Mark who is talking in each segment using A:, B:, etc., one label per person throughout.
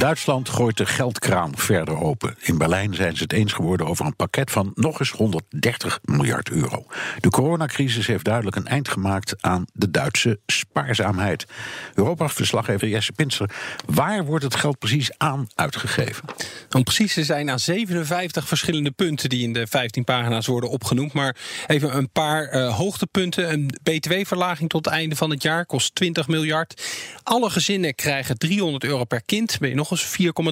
A: Duitsland gooit de geldkraan verder open. In Berlijn zijn ze het eens geworden over een pakket van nog eens 130 miljard euro. De coronacrisis heeft duidelijk een eind gemaakt aan de Duitse spaarzaamheid. Europa-verslaggever Jesse Pinster, waar wordt het geld precies aan uitgegeven?
B: Precies te zijn aan 57 verschillende punten die in de 15 pagina's worden opgenoemd. Maar even een paar uh, hoogtepunten. Een btw-verlaging tot het einde van het jaar kost 20 miljard. Alle gezinnen krijgen 300 euro per kind. Ben je nog eens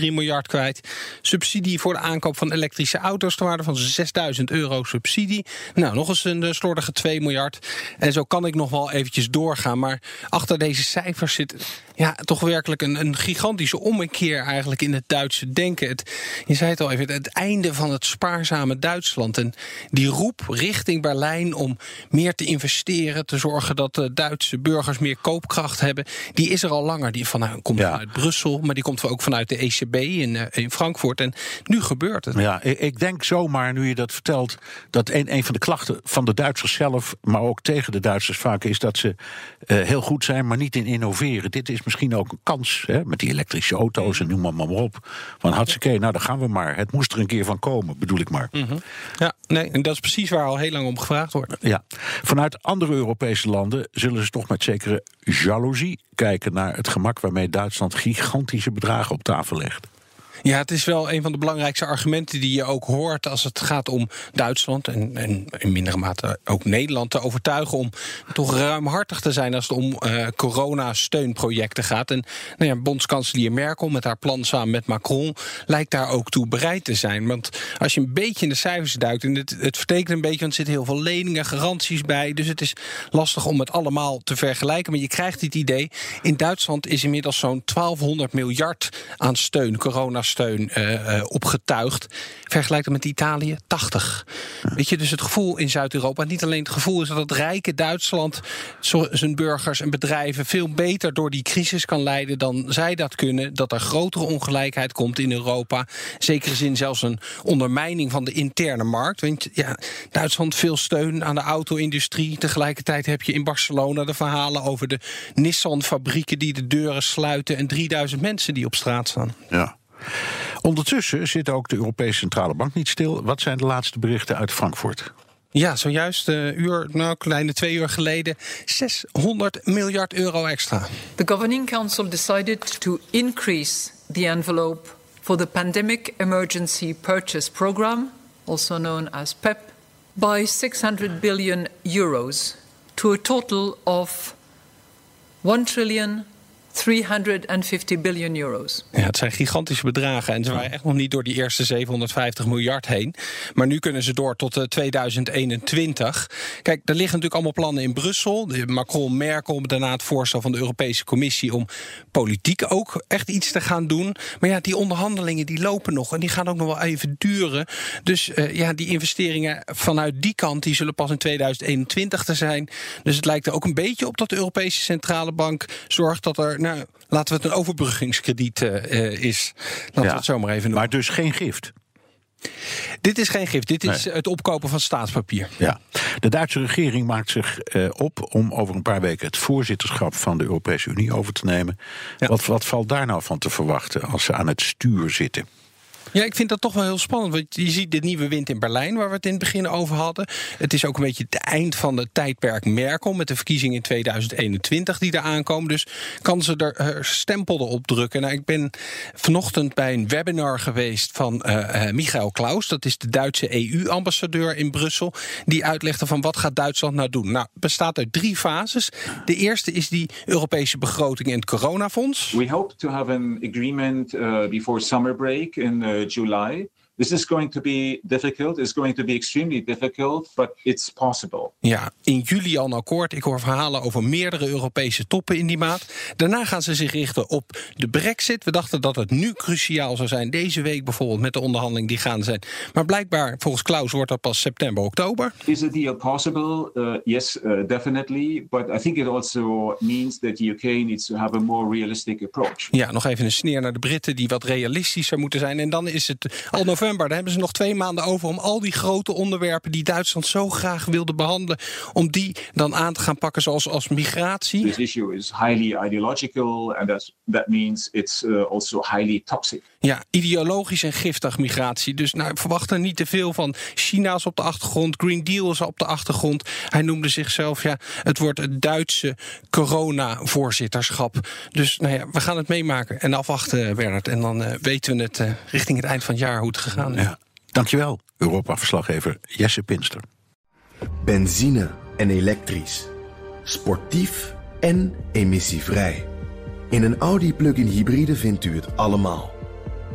B: 4,3 miljard kwijt. Subsidie voor de aankoop van elektrische auto's ter waarde van 6000 euro subsidie. Nou, nog eens een slordige 2 miljard. En zo kan ik nog wel eventjes doorgaan. Maar achter deze cijfers zit ja, toch werkelijk een, een gigantische ommekeer eigenlijk in het Duitse denken. Het, je zei het al even, het einde van het spaarzame Duitsland. En die roep richting Berlijn om meer te investeren, te zorgen dat de Duitse burgers meer koopkracht hebben, die is er al langer. Die vanuit, komt vanuit Brussel, maar die komt ook vanuit de ECB in, uh, in Frankfurt. En nu gebeurt het.
A: Ja, ik denk zomaar, nu je dat vertelt, dat een, een van de klachten van de Duitsers zelf, maar ook tegen de Duitsers vaak, is dat ze uh, heel goed zijn, maar niet in innoveren. Dit is misschien ook een kans, hè, met die elektrische auto's en noem maar, maar op. Van hartstikke, nou dan gaan we maar. Het moest er een keer van komen, bedoel ik maar.
B: Mm -hmm. Ja, nee, en dat is precies waar al heel lang om gevraagd wordt.
A: Ja, vanuit andere Europese landen zullen ze toch met zekere jaloezie kijken naar het gemak waarmee Duitsland gigantische bedragen op tafel legt.
B: Ja, het is wel een van de belangrijkste argumenten die je ook hoort als het gaat om Duitsland en, en in mindere mate ook Nederland te overtuigen om toch ruimhartig te zijn als het om uh, corona-steunprojecten gaat. En nou ja, bondskanselier Merkel met haar plan samen met Macron lijkt daar ook toe bereid te zijn. Want als je een beetje in de cijfers duikt, en het, het vertekent een beetje, want er zitten heel veel leningen, garanties bij. Dus het is lastig om het allemaal te vergelijken. Maar je krijgt dit idee. In Duitsland is inmiddels zo'n 1200 miljard aan steun, corona steun uh, uh, opgetuigd. Vergelijk dat met Italië, 80. Weet je, dus het gevoel in Zuid-Europa, niet alleen het gevoel is dat het rijke Duitsland zijn burgers en bedrijven veel beter door die crisis kan leiden dan zij dat kunnen. Dat er grotere ongelijkheid komt in Europa. In zekere zin zelfs een ondermijning van de interne markt. Want ja, Duitsland veel steun aan de auto-industrie. Tegelijkertijd heb je in Barcelona de verhalen over de Nissan-fabrieken die de deuren sluiten en 3000 mensen die op straat staan.
A: Ja. Ondertussen zit ook de Europese Centrale Bank niet stil. Wat zijn de laatste berichten uit Frankfurt?
B: Ja, zojuist een uh, uur, nou, kleine twee uur geleden, 600 miljard euro extra.
C: The Governing Council decided to increase the envelope for the Pandemic Emergency Purchase Program, also known as PEP, by 600 billion euros to a total of 1 trillion 350 biljoen euro's.
B: Ja, het zijn gigantische bedragen. En ze waren echt nog niet door die eerste 750 miljard heen. Maar nu kunnen ze door tot 2021. Kijk, er liggen natuurlijk allemaal plannen in Brussel. Macron, Merkel, daarna het voorstel van de Europese Commissie... om politiek ook echt iets te gaan doen. Maar ja, die onderhandelingen die lopen nog. En die gaan ook nog wel even duren. Dus uh, ja, die investeringen vanuit die kant... die zullen pas in 2021 te zijn. Dus het lijkt er ook een beetje op dat de Europese Centrale Bank zorgt dat er nou, laten we het een overbruggingskrediet uh, is. Laten ja, we het zo maar even noemen.
A: Maar dus geen gift?
B: Dit is geen gift, dit is nee. het opkopen van staatspapier.
A: Ja. De Duitse regering maakt zich uh, op om over een paar weken het voorzitterschap van de Europese Unie over te nemen. Ja. Wat, wat valt daar nou van te verwachten als ze aan het stuur zitten?
B: Ja, ik vind dat toch wel heel spannend. Want je ziet de nieuwe wind in Berlijn, waar we het in het begin over hadden. Het is ook een beetje het eind van het tijdperk Merkel. Met de verkiezingen in 2021 die er aankomen. Dus kan ze er uh, stempel op drukken. Nou, ik ben vanochtend bij een webinar geweest van uh, Michael Klaus. Dat is de Duitse EU-ambassadeur in Brussel. Die uitlegde van wat gaat Duitsland nou doen. Nou, bestaat uit drie fases. De eerste is die Europese begroting en het coronafonds.
D: We hope to have an agreement before summer break in July
E: This is going to be difficult. It's going to be extremely difficult, but it's possible.
B: Ja, in juli al een akkoord. Ik hoor verhalen over meerdere Europese toppen in die maand. Daarna gaan ze zich richten op de brexit. We dachten dat het nu cruciaal zou zijn. Deze week bijvoorbeeld met de onderhandeling die gaan zijn. Maar blijkbaar, volgens Klaus, wordt dat pas september, oktober.
E: Is a deal possible? Uh, yes, uh, definitely. But I think it also means that the UK needs to have a more realistic approach.
B: Ja, nog even een sneer naar de Britten die wat realistischer moeten zijn. En dan is het al november. Daar hebben ze nog twee maanden over om al die grote onderwerpen die Duitsland zo graag wilde behandelen, om die dan aan te gaan pakken, zoals als migratie.
E: This issue is highly ideological, and that means it's uh, also highly toxic.
B: Ja, ideologisch en giftig migratie. Dus nou, verwacht er niet te veel van. China's op de achtergrond, Green Deal is op de achtergrond. Hij noemde zichzelf, ja, het wordt het Duitse corona-voorzitterschap. Dus nou ja, we gaan het meemaken en afwachten, Bernard. En dan uh, weten we het uh, richting het eind van het jaar hoe het gegaan is.
A: Ja. Dankjewel, Europa-verslaggever Jesse Pinster.
F: Benzine en elektrisch. Sportief en emissievrij. In een Audi plug-in hybride vindt u het allemaal.